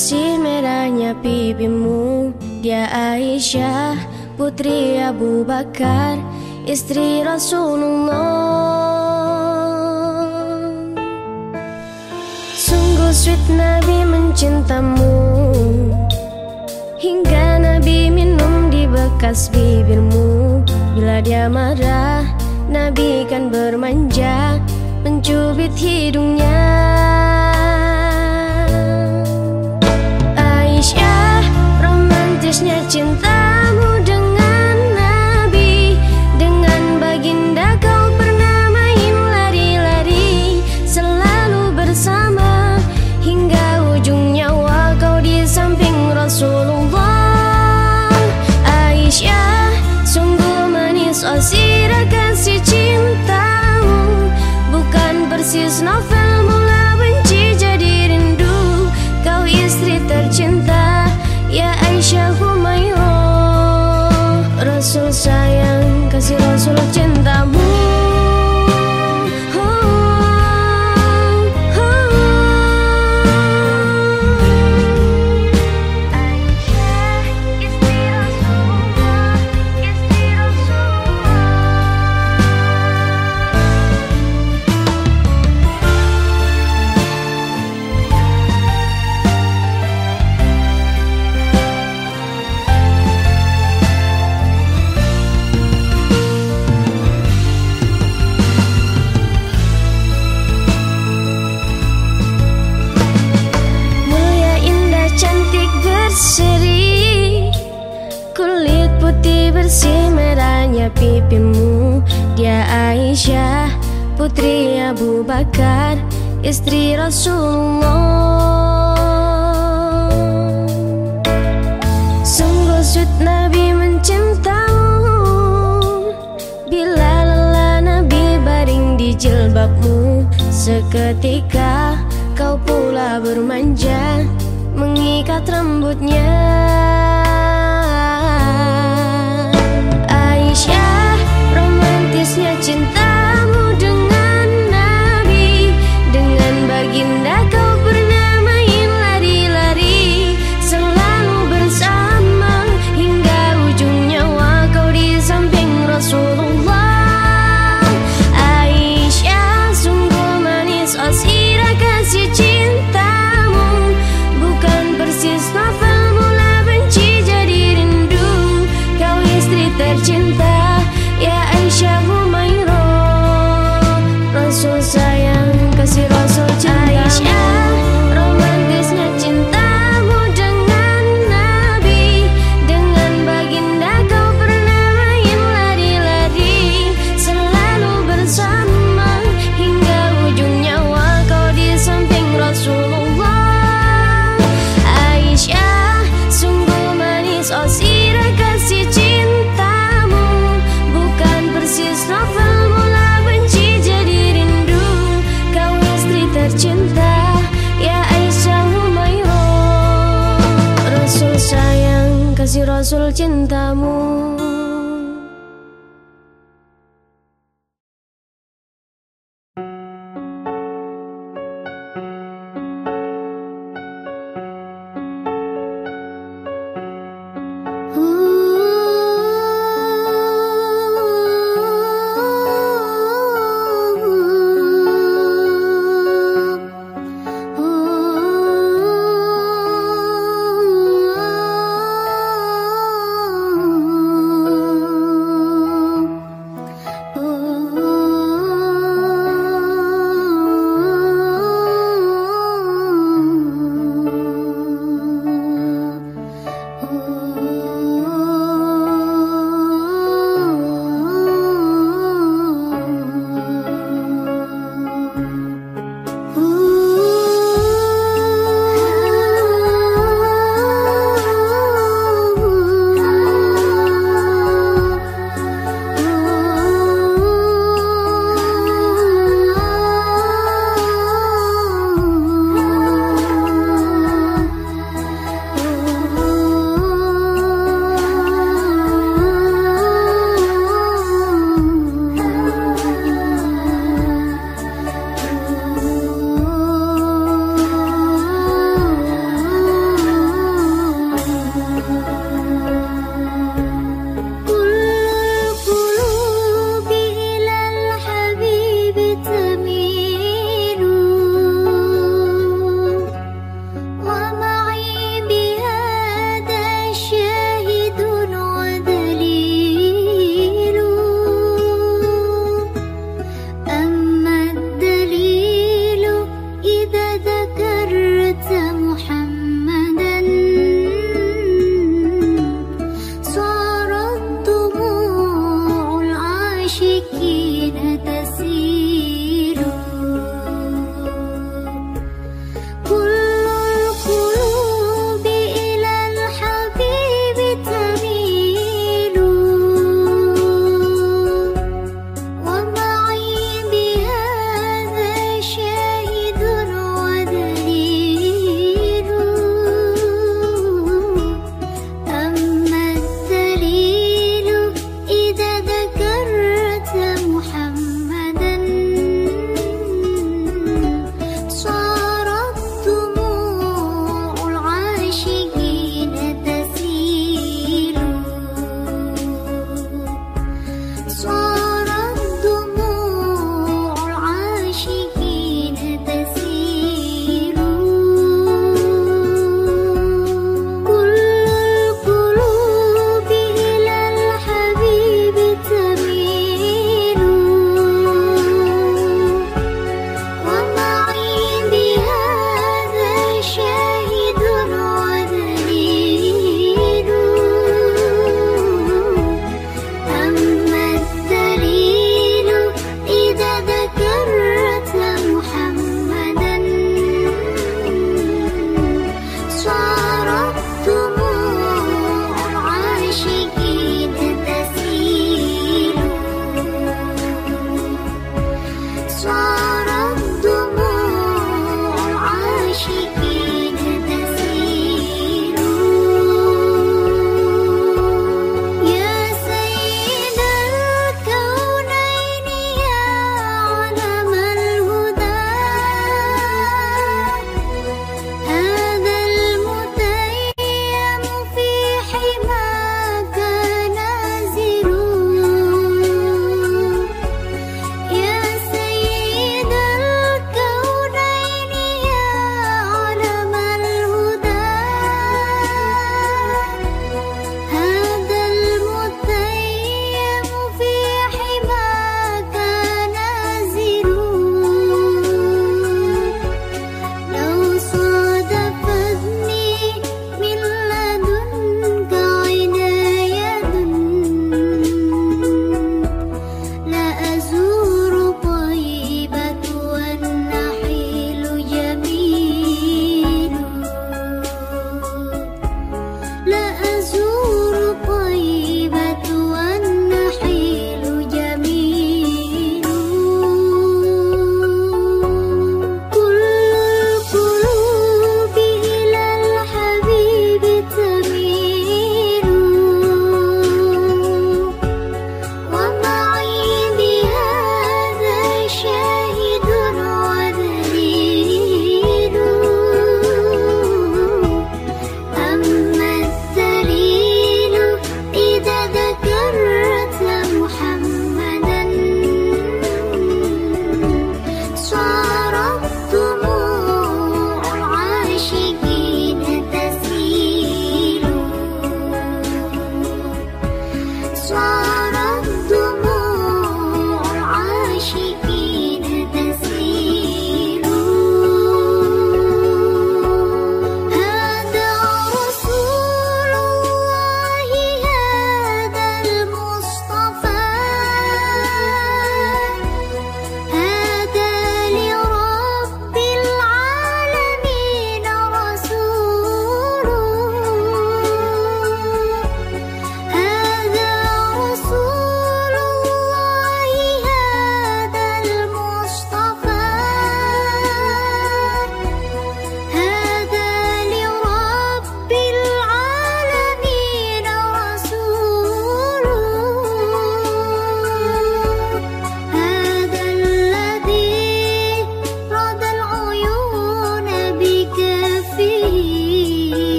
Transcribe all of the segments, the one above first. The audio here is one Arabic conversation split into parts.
Si merahnya pipimu Dia Aisyah Putri Abu Bakar Istri Rasulullah. Sungguh sweet Nabi mencintamu. Hingga Nabi minum di bekas bibirmu. Bila dia marah Nabi kan bermanja Mencubit hidungnya. romantisnya cinta. putri Abu Bakar istri Rasulullah. Sungguh sweet Nabi mencintamu Bila lelah Nabi baring di jilbabmu Seketika kau pula bermanja Mengikat rambutnya.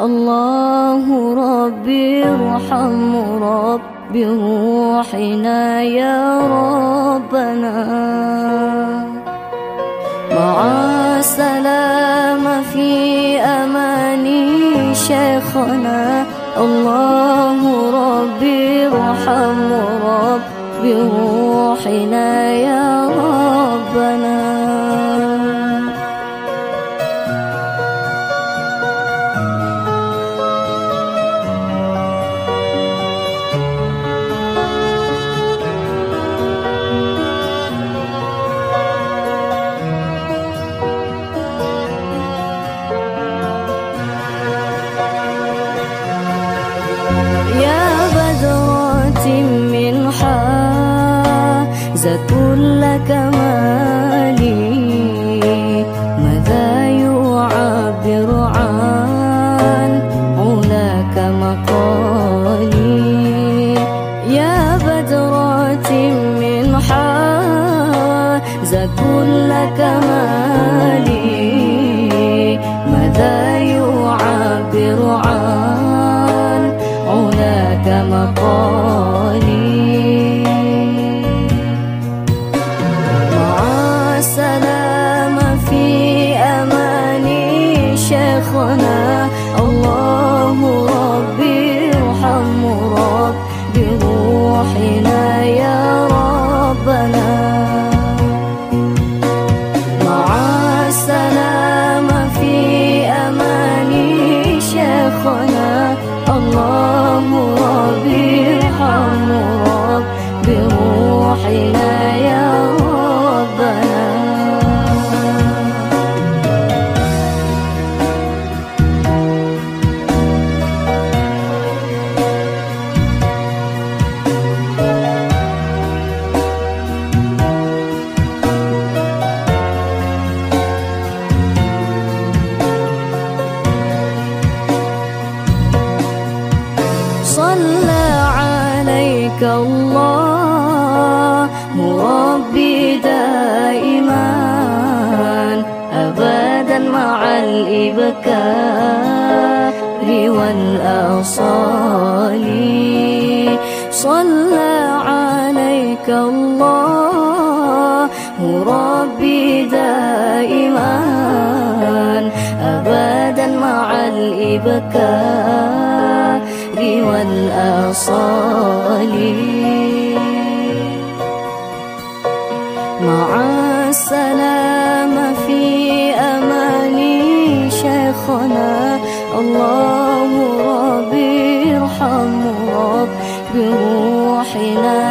الله ربي ارحم رب بروحنا يا ربنا. مع السلامة في أمان شيخنا الله ربي ارحم رب بروحنا يا ربنا. لك الله ربي دائما أبدا مع الإبكار والأصال. مع السلام في أمان شيخنا الله ربي ارحم رب بروحنا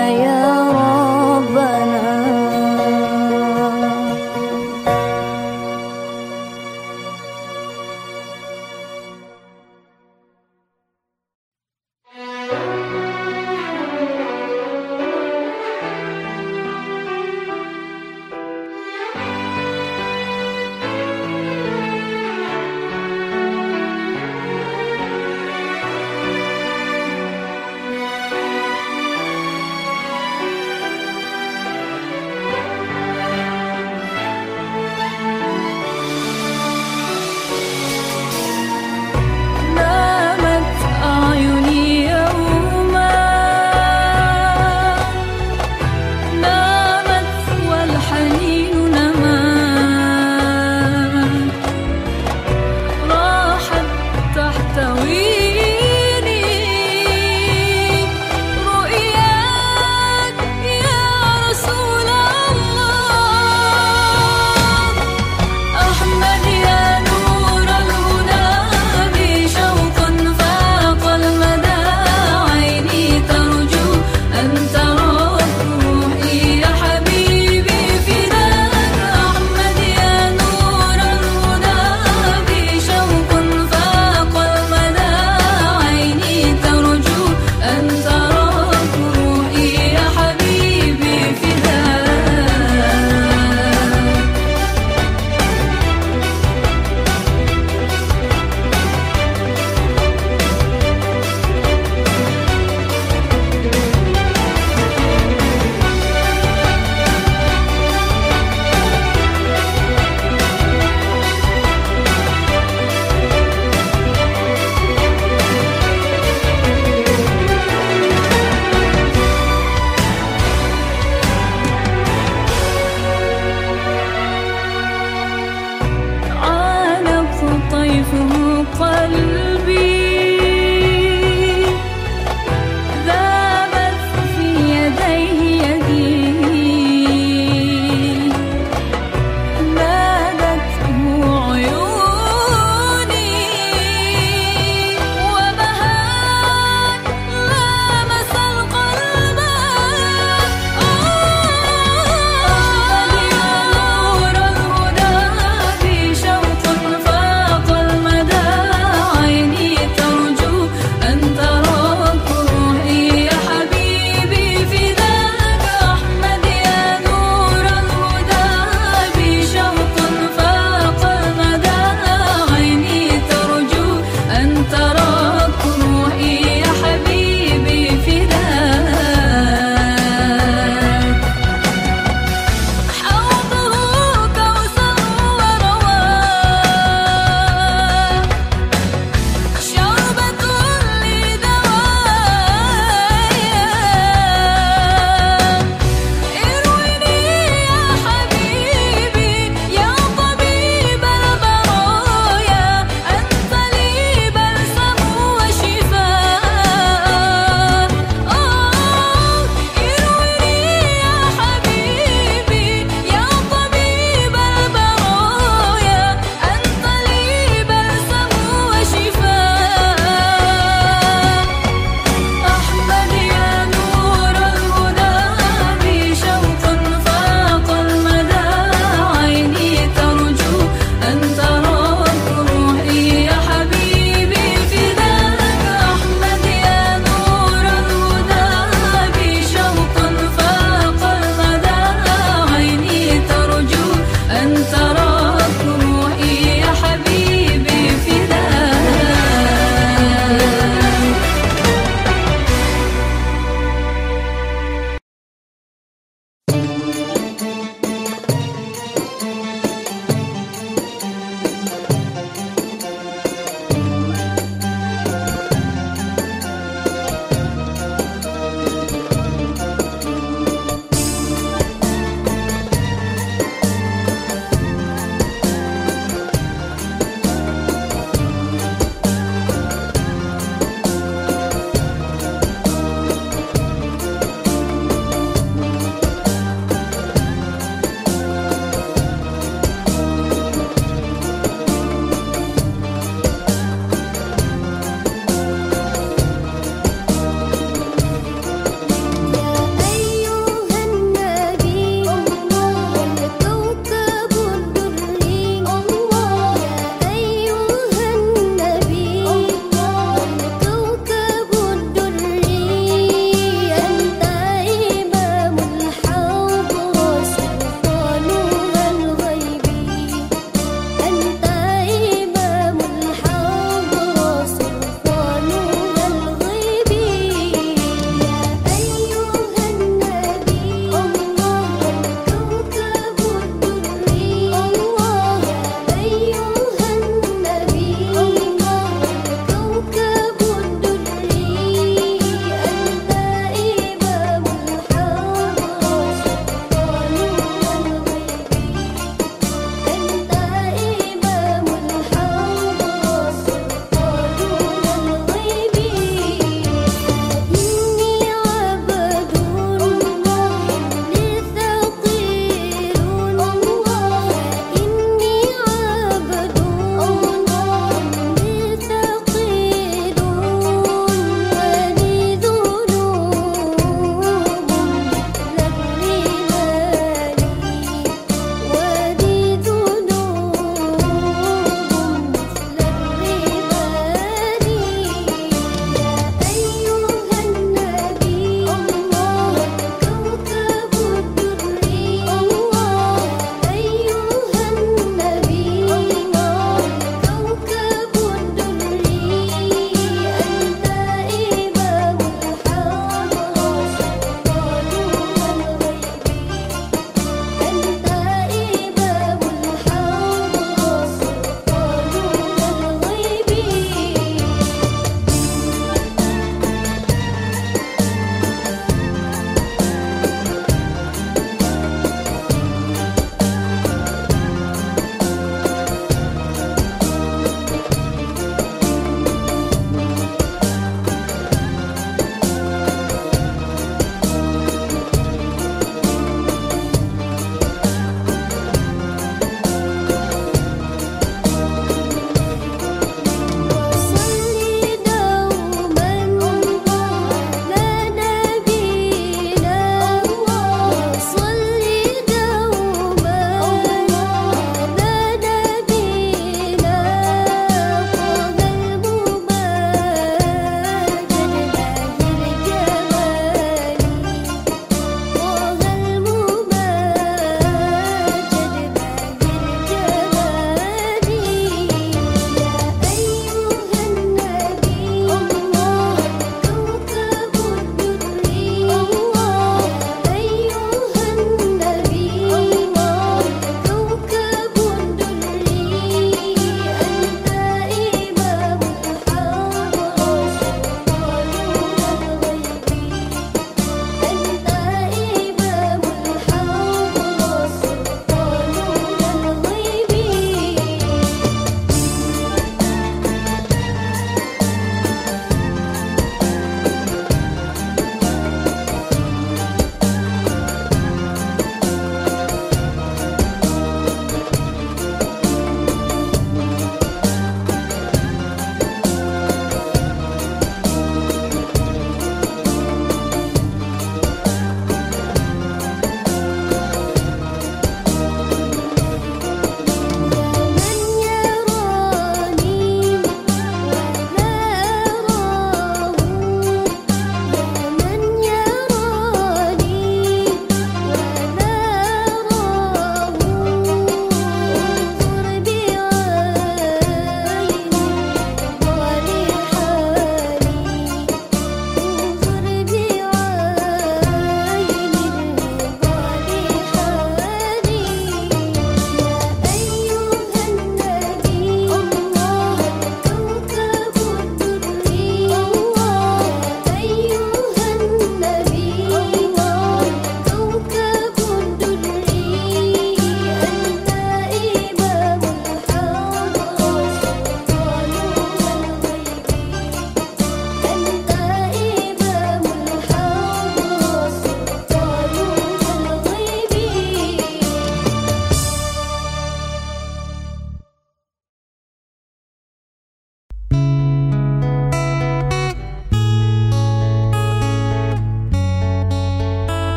from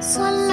算了